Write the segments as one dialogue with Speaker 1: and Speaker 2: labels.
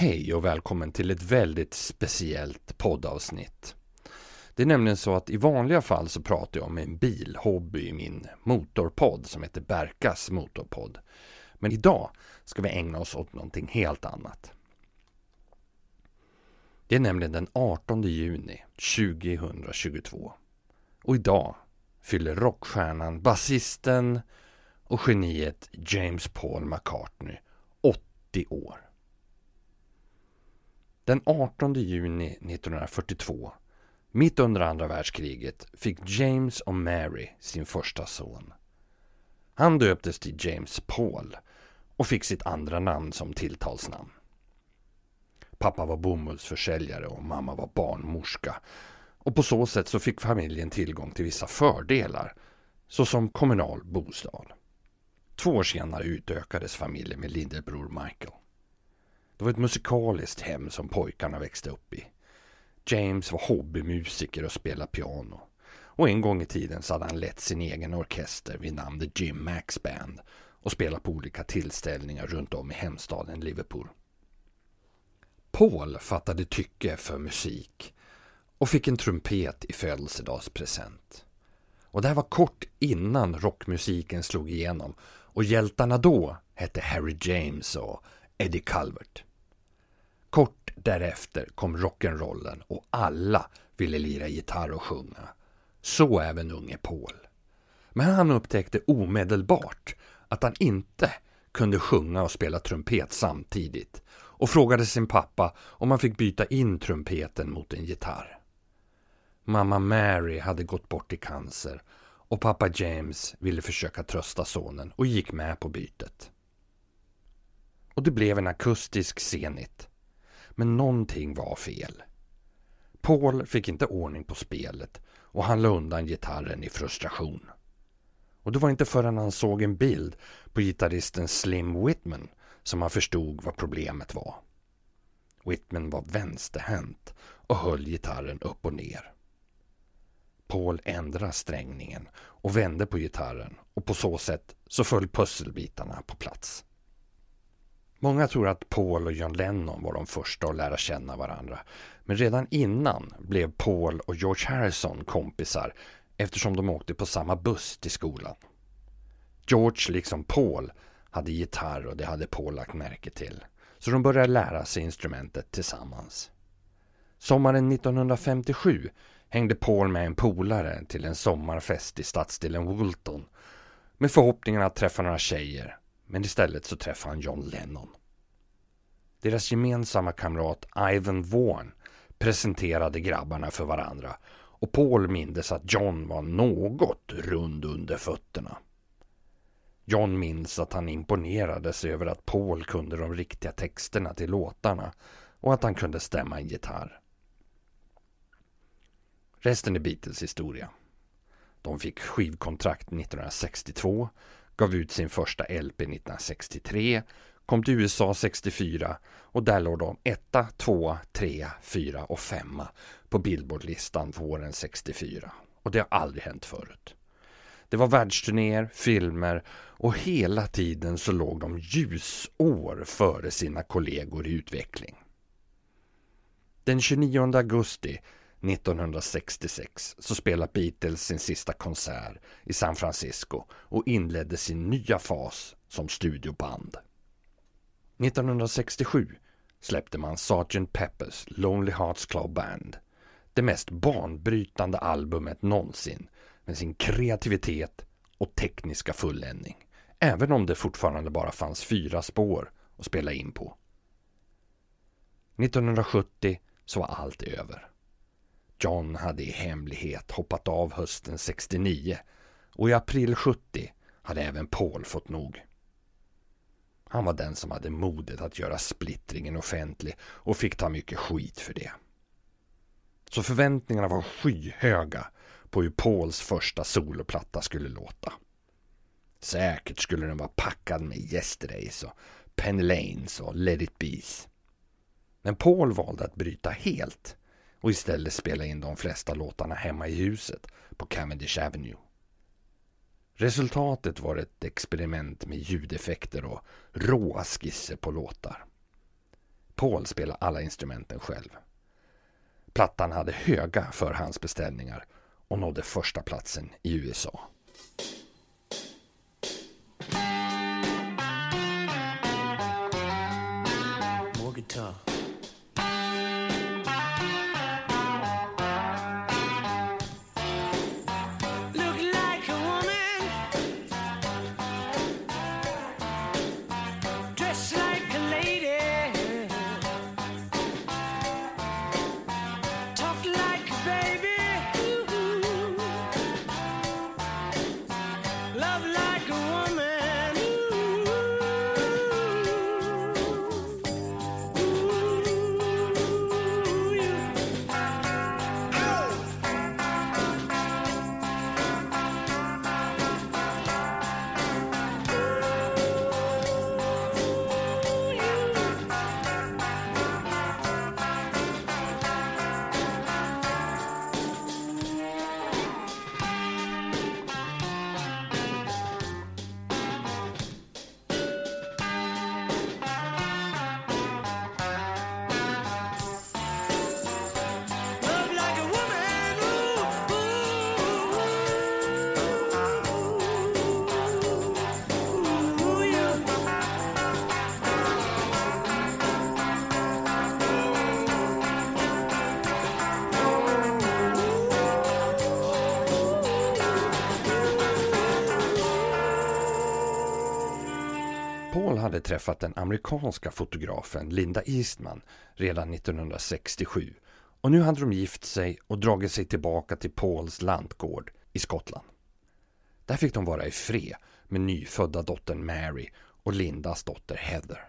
Speaker 1: Hej och välkommen till ett väldigt speciellt poddavsnitt. Det är nämligen så att i vanliga fall så pratar jag om en bilhobby i min motorpodd som heter Berkas motorpodd. Men idag ska vi ägna oss åt någonting helt annat. Det är nämligen den 18 juni 2022. Och idag fyller rockstjärnan, basisten och geniet James Paul McCartney 80 år. Den 18 juni 1942, mitt under andra världskriget, fick James och Mary sin första son. Han döptes till James Paul och fick sitt andra namn som tilltalsnamn. Pappa var bomullsförsäljare och mamma var barnmorska. Och på så sätt så fick familjen tillgång till vissa fördelar, såsom kommunal bostad. Två år senare utökades familjen med lillebror Michael. Det var ett musikaliskt hem som pojkarna växte upp i. James var hobbymusiker och spelade piano. Och en gång i tiden så hade han lett sin egen orkester vid namn The Jim Max Band och spelat på olika tillställningar runt om i hemstaden Liverpool. Paul fattade tycke för musik och fick en trumpet i födelsedagspresent. Och det här var kort innan rockmusiken slog igenom och hjältarna då hette Harry James och Eddie Calvert. Därefter kom rock'n'rollen och alla ville lira gitarr och sjunga. Så även unge Paul. Men han upptäckte omedelbart att han inte kunde sjunga och spela trumpet samtidigt och frågade sin pappa om han fick byta in trumpeten mot en gitarr. Mamma Mary hade gått bort i cancer och pappa James ville försöka trösta sonen och gick med på bytet. Och det blev en akustisk senit men någonting var fel. Paul fick inte ordning på spelet och han la undan gitarren i frustration. Och det var inte förrän han såg en bild på gitarristen Slim Whitman som han förstod vad problemet var. Whitman var vänsterhänt och höll gitarren upp och ner. Paul ändrade strängningen och vände på gitarren och på så sätt så föll pusselbitarna på plats. Många tror att Paul och John Lennon var de första att lära känna varandra. Men redan innan blev Paul och George Harrison kompisar eftersom de åkte på samma buss till skolan. George, liksom Paul, hade gitarr och det hade Paul lagt märke till. Så de började lära sig instrumentet tillsammans. Sommaren 1957 hängde Paul med en polare till en sommarfest i stadsdelen Woolton med förhoppningen att träffa några tjejer men istället så träffade han John Lennon. Deras gemensamma kamrat Ivan Vaughan presenterade grabbarna för varandra och Paul mindes att John var något rund under fötterna. John minns att han imponerades över att Paul kunde de riktiga texterna till låtarna och att han kunde stämma en gitarr. Resten är Beatles historia. De fick skivkontrakt 1962 gav ut sin första LP 1963, kom till USA 64 och där låg de etta, tvåa, trea, fyra och femma på Billboardlistan våren 64. Och det har aldrig hänt förut. Det var världsturnéer, filmer och hela tiden så låg de ljusår före sina kollegor i utveckling. Den 29 augusti 1966 så spelade Beatles sin sista konsert i San Francisco och inledde sin nya fas som studioband. 1967 släppte man Sgt. Peppers Lonely Hearts Club Band. Det mest banbrytande albumet någonsin med sin kreativitet och tekniska fulländning. Även om det fortfarande bara fanns fyra spår att spela in på. 1970 så var allt över. John hade i hemlighet hoppat av hösten 69 och i april 70 hade även Paul fått nog. Han var den som hade modet att göra splittringen offentlig och fick ta mycket skit för det. Så förväntningarna var skyhöga på hur Pauls första soloplatta skulle låta. Säkert skulle den vara packad med Yesterdays och Penny Lanes och Let It Be's. Men Paul valde att bryta helt och istället spela in de flesta låtarna hemma i huset på Cavendish Avenue. Resultatet var ett experiment med ljudeffekter och råa skisser på låtar. Paul spelade alla instrumenten själv. Plattan hade höga förhandsbeställningar och nådde första platsen i USA. Hade träffat den amerikanska fotografen Linda Eastman redan 1967 och nu hade de gift sig och dragit sig tillbaka till Pauls lantgård i Skottland. Där fick de vara i fred med nyfödda dottern Mary och Lindas dotter Heather.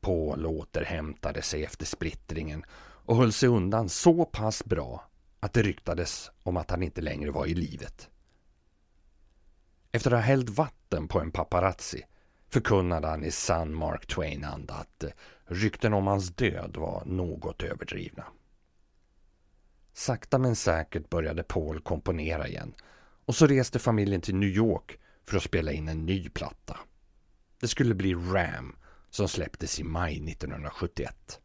Speaker 1: Paul återhämtade sig efter splittringen och höll sig undan så pass bra att det ryktades om att han inte längre var i livet. Efter att ha hällt vatten på en paparazzi förkunnade han i sann Mark Twain-anda att eh, rykten om hans död var något överdrivna. Sakta men säkert började Paul komponera igen och så reste familjen till New York för att spela in en ny platta. Det skulle bli Ram som släpptes i maj 1971.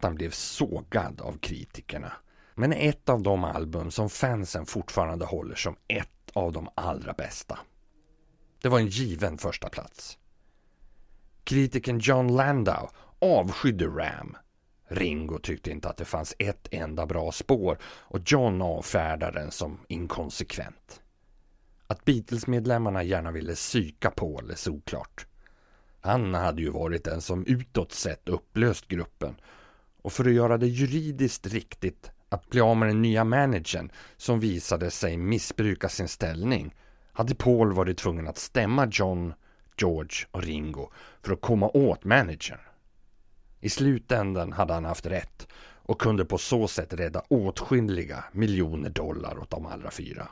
Speaker 1: Plattan blev sågad av kritikerna. Men ett av de album som fansen fortfarande håller som ett av de allra bästa. Det var en given första plats. Kritiken John Landau avskydde Ram. Ringo tyckte inte att det fanns ett enda bra spår och John avfärdade den som inkonsekvent. Att Beatles-medlemmarna gärna ville psyka Paul är såklart. Han hade ju varit den som utåt sett upplöst gruppen och för att göra det juridiskt riktigt att bli av med den nya managern som visade sig missbruka sin ställning hade Paul varit tvungen att stämma John, George och Ringo för att komma åt managern. I slutändan hade han haft rätt och kunde på så sätt rädda åtskilliga miljoner dollar åt de allra fyra.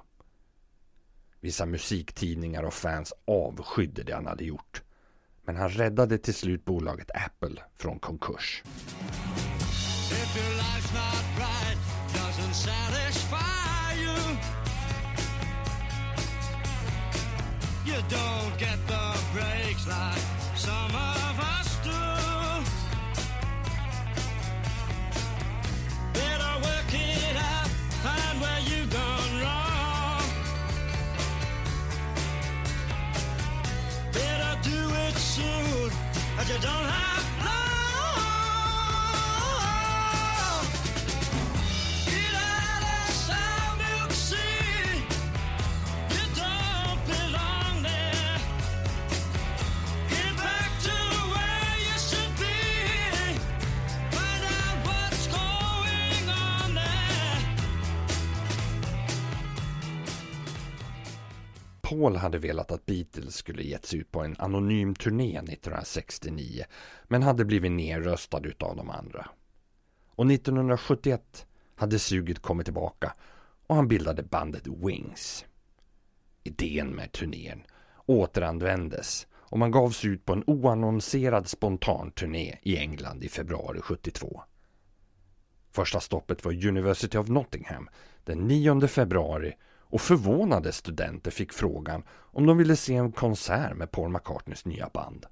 Speaker 1: Vissa musiktidningar och fans avskydde det han hade gjort. Men han räddade till slut bolaget Apple från konkurs. You Paul hade velat att Beatles skulle getts ut på en anonym turné 1969 men hade blivit nerröstad utav de andra. Och 1971 hade suget kommit tillbaka och han bildade bandet Wings. Idén med turnén återanvändes och man gavs ut på en oannonserad spontan turné i England i februari 72. Första stoppet var University of Nottingham den 9 februari och förvånade studenter fick frågan om de ville se en konsert med Paul McCartneys nya band.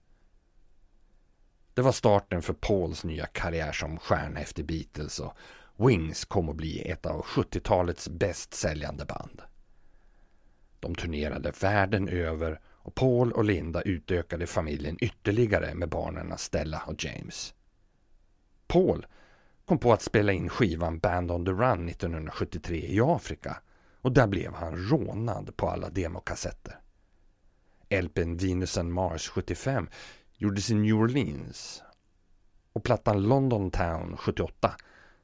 Speaker 1: Det var starten för Pauls nya karriär som stjärna efter Beatles och Wings kom att bli ett av 70-talets bäst säljande band. De turnerade världen över och Paul och Linda utökade familjen ytterligare med barnen Stella och James. Paul kom på att spela in skivan Band on the Run 1973 i Afrika och där blev han rånad på alla demokassetter. LPn Venus and Mars 75 gjordes i New Orleans och plattan London Town 78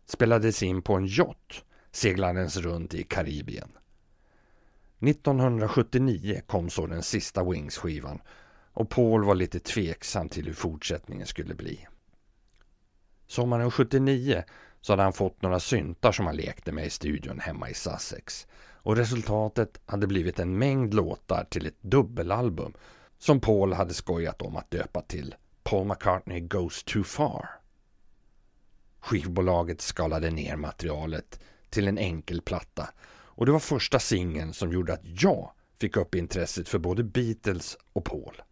Speaker 1: spelades in på en yacht seglandes runt i Karibien. 1979 kom så den sista Wings-skivan och Paul var lite tveksam till hur fortsättningen skulle bli. Sommaren 79 så hade han fått några syntar som han lekte med i studion hemma i Sussex och resultatet hade blivit en mängd låtar till ett dubbelalbum som Paul hade skojat om att döpa till Paul McCartney Goes Too Far. Skivbolaget skalade ner materialet till en enkel platta och det var första singeln som gjorde att jag fick upp intresset för både Beatles och Paul.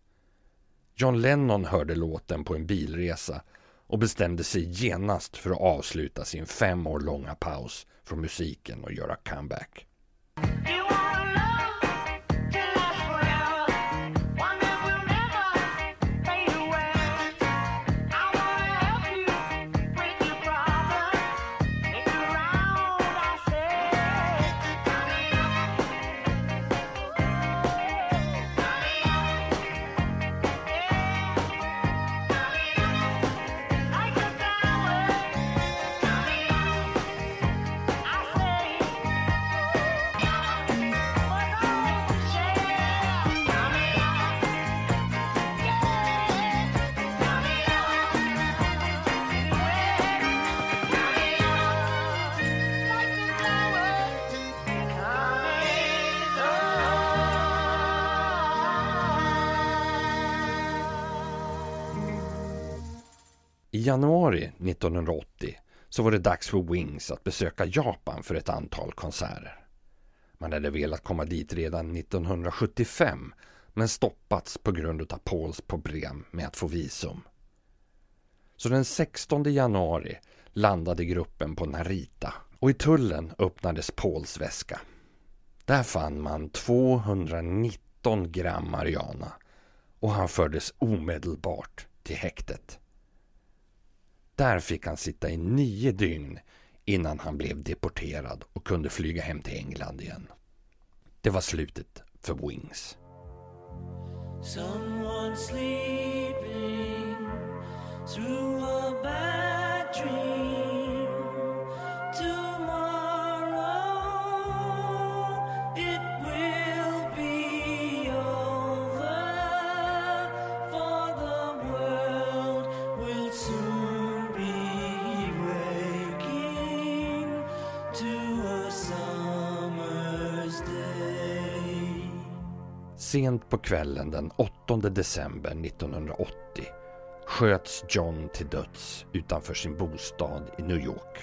Speaker 1: John Lennon hörde låten på en bilresa och bestämde sig genast för att avsluta sin fem år långa paus från musiken och göra comeback. Do I januari 1980 så var det dags för Wings att besöka Japan för ett antal konserter. Man hade velat komma dit redan 1975 men stoppats på grund av Pauls problem med att få visum. Så den 16 januari landade gruppen på Narita och i tullen öppnades Pauls väska. Där fann man 219 gram marijuana och han fördes omedelbart till häktet. Där fick han sitta i nio dygn innan han blev deporterad och kunde flyga hem till England igen. Det var slutet för Wings. Someone sleeping through a bad Sent på kvällen den 8 december 1980 sköts John till döds utanför sin bostad i New York.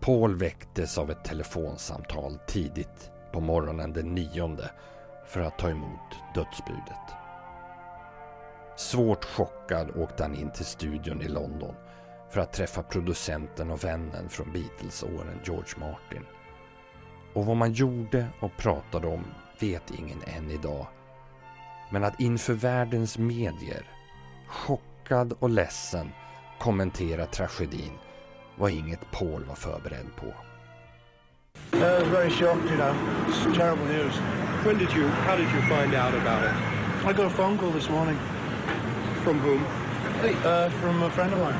Speaker 1: Paul väcktes av ett telefonsamtal tidigt på morgonen den 9 för att ta emot dödsbudet. Svårt chockad åkte han in till studion i London för att träffa producenten och vännen från Beatles-åren George Martin. Och vad man gjorde och pratade om vet ingen än idag. Men att inför världens medier, chockad och ledsen, kommentera tragedin var inget Paul var förberedd på.
Speaker 2: I was very shocked, you know. It's terrible news.
Speaker 3: When did you, how did you find out about it?
Speaker 2: I got a phone call this morning
Speaker 3: From whom?
Speaker 2: uh, from a friend of mine.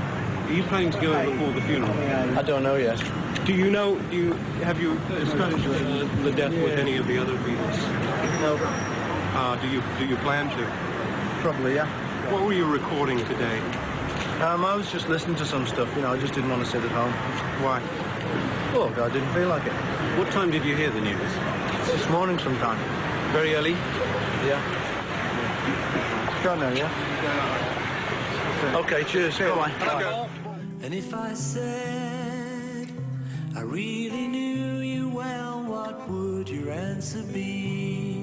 Speaker 3: Are you planning to go before the funeral?
Speaker 2: I don't know yet.
Speaker 3: Do you know, do you, have you discussed uh, the death with any of the other Beatles?
Speaker 2: No,
Speaker 3: Uh, do you, do you plan to?
Speaker 2: probably, yeah.
Speaker 3: What were you recording today?
Speaker 2: Um, I was just listening to some stuff, you know, I just didn't want to sit at home.
Speaker 3: Why?
Speaker 2: Oh, I didn't feel like it.
Speaker 3: What time did you hear the news?
Speaker 2: This morning sometime. Very early? Yeah. Go now, yeah? Okay, cheers. Bye-bye.
Speaker 4: And if I said I really knew you well, what would your answer be?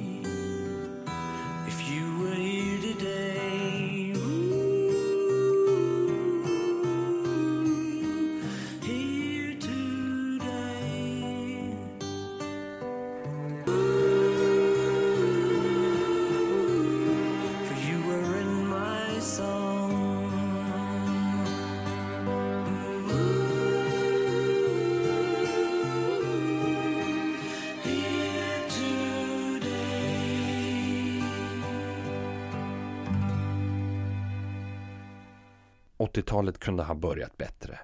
Speaker 1: 80-talet kunde ha börjat bättre.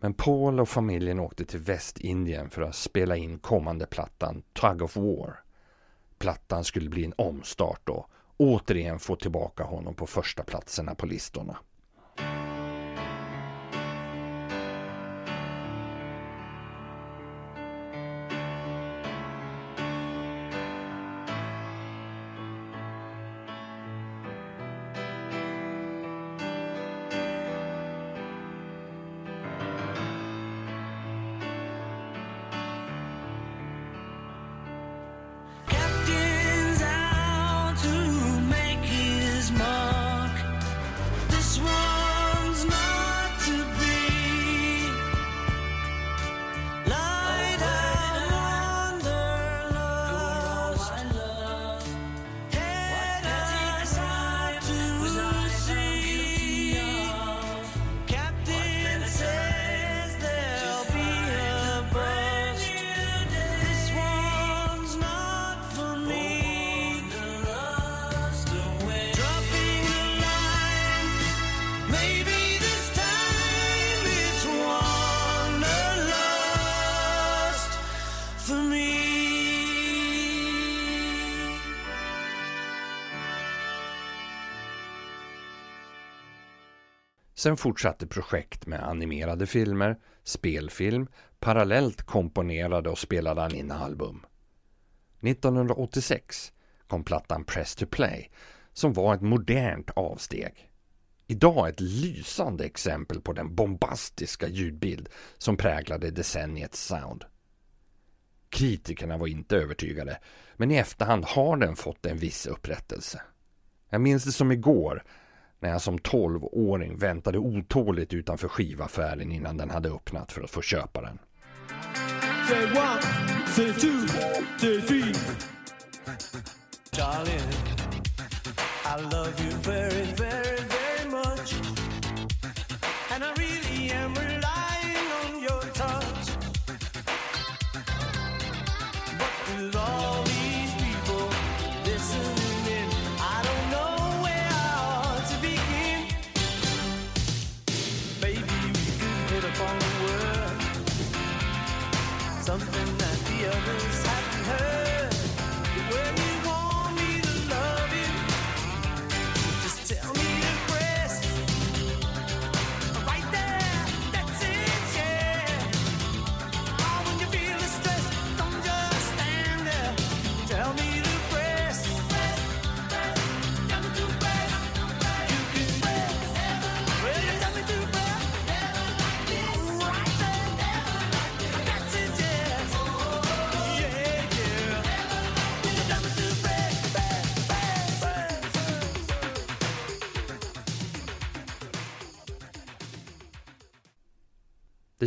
Speaker 1: Men Paul och familjen åkte till Västindien för att spela in kommande plattan Tug of War. Plattan skulle bli en omstart och återigen få tillbaka honom på första platserna på listorna. Sen fortsatte projekt med animerade filmer, spelfilm, parallellt komponerade och spelade han in album. 1986 kom plattan Press to Play som var ett modernt avsteg. Idag ett lysande exempel på den bombastiska ljudbild som präglade decenniets sound. Kritikerna var inte övertygade, men i efterhand har den fått en viss upprättelse. Jag minns det som igår när jag som 12-åring väntade otåligt utanför skivaffären innan den hade öppnat för att få köpa den.
Speaker 5: Say one, say two, say three.
Speaker 4: Darling, I love you very, very that the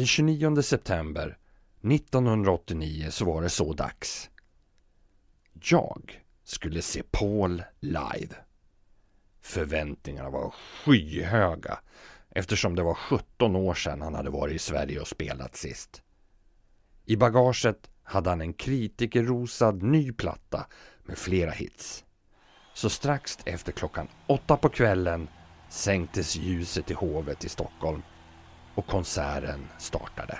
Speaker 1: Den 29 september 1989 så var det så dags. Jag skulle se Paul live. Förväntningarna var skyhöga eftersom det var 17 år sedan han hade varit i Sverige och spelat sist. I bagaget hade han en kritikerrosad ny platta med flera hits. Så strax efter klockan åtta på kvällen sänktes ljuset i hovet i Stockholm och konserten startade.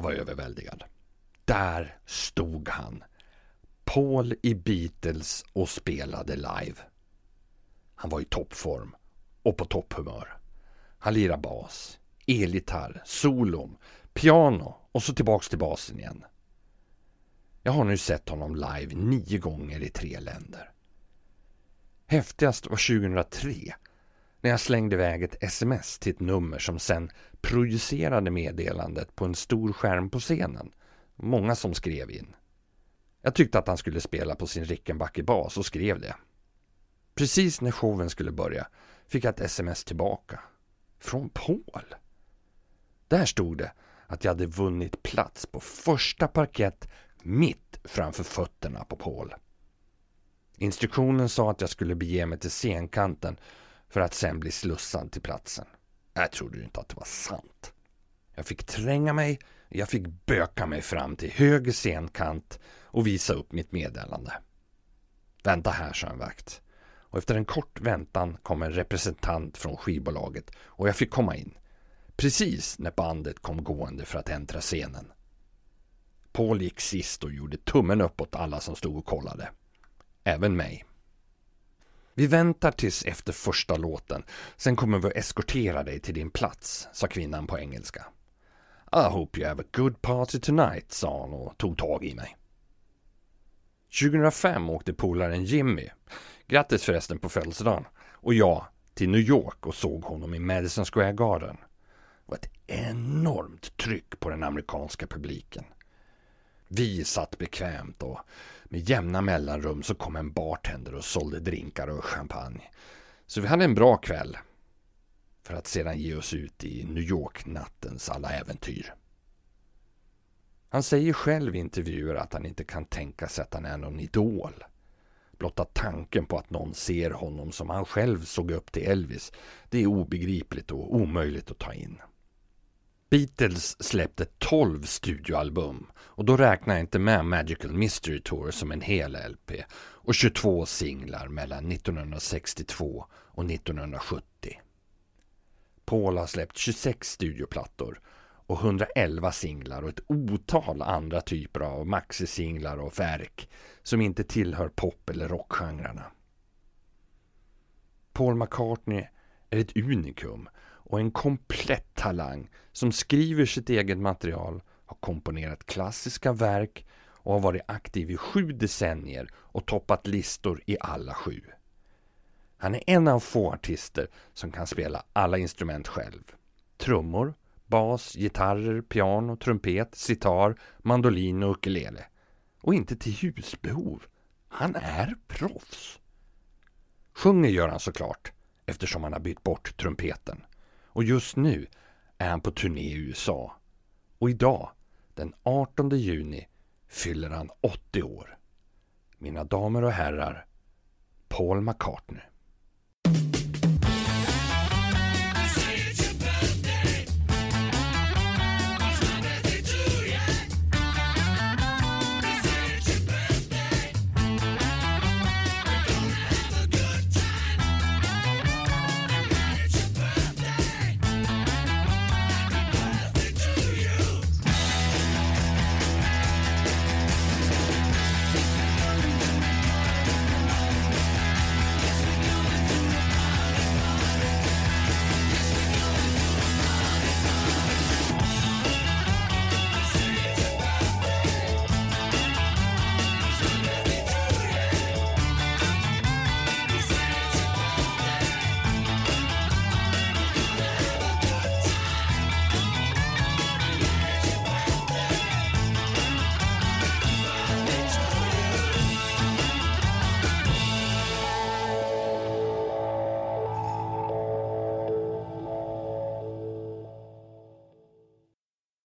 Speaker 1: Jag var överväldigad. Där stod han. Paul i Beatles och spelade live. Han var i toppform och på topphumör. Han lirade bas, elgitarr, solon, piano och så tillbaks till basen igen. Jag har nu sett honom live nio gånger i tre länder. Häftigast var 2003 när jag slängde iväg ett sms till ett nummer som sen projicerade meddelandet på en stor skärm på scenen. Många som skrev in. Jag tyckte att han skulle spela på sin Rickenbacker-bas och skrev det. Precis när showen skulle börja fick jag ett sms tillbaka. Från Paul. Där stod det att jag hade vunnit plats på första parkett mitt framför fötterna på Paul. Instruktionen sa att jag skulle bege mig till scenkanten för att sen bli slussad till platsen. Äh, jag trodde ju inte att det var sant. Jag fick tränga mig, jag fick böka mig fram till höger scenkant och visa upp mitt meddelande. Vänta här, sa en vakt. Och efter en kort väntan kom en representant från skivbolaget och jag fick komma in. Precis när bandet kom gående för att äntra scenen. Paul gick sist och gjorde tummen upp åt alla som stod och kollade. Även mig. Vi väntar tills efter första låten. Sen kommer vi att eskortera dig till din plats, sa kvinnan på engelska. I hope you have a good party tonight, sa hon och tog tag i mig. 2005 åkte polaren Jimmy, grattis förresten på födelsedagen, och jag till New York och såg honom i Madison Square Garden. Det var ett enormt tryck på den amerikanska publiken. Vi satt bekvämt och med jämna mellanrum så kom en bartender och sålde drinkar och champagne. Så vi hade en bra kväll. För att sedan ge oss ut i New York-nattens alla äventyr. Han säger själv i intervjuer att han inte kan tänka sig att han är någon idol. Blotta tanken på att någon ser honom som han själv såg upp till Elvis, det är obegripligt och omöjligt att ta in. Beatles släppte 12 studioalbum och då räknar jag inte med Magical Mystery Tour som en hel LP och 22 singlar mellan 1962 och 1970. Paul har släppt 26 studioplattor och 111 singlar och ett otal andra typer av maxisinglar och verk som inte tillhör pop eller rockgenrerna. Paul McCartney är ett unikum och en komplett talang som skriver sitt eget material, har komponerat klassiska verk och har varit aktiv i sju decennier och toppat listor i alla sju. Han är en av få artister som kan spela alla instrument själv. Trummor, bas, gitarrer, piano, trumpet, sitar, mandolin och ukulele. Och inte till husbehov. Han är proffs. Sjunger gör han såklart, eftersom han har bytt bort trumpeten. Och just nu är han på turné i USA. Och idag, den 18 juni, fyller han 80 år. Mina damer och herrar, Paul McCartney.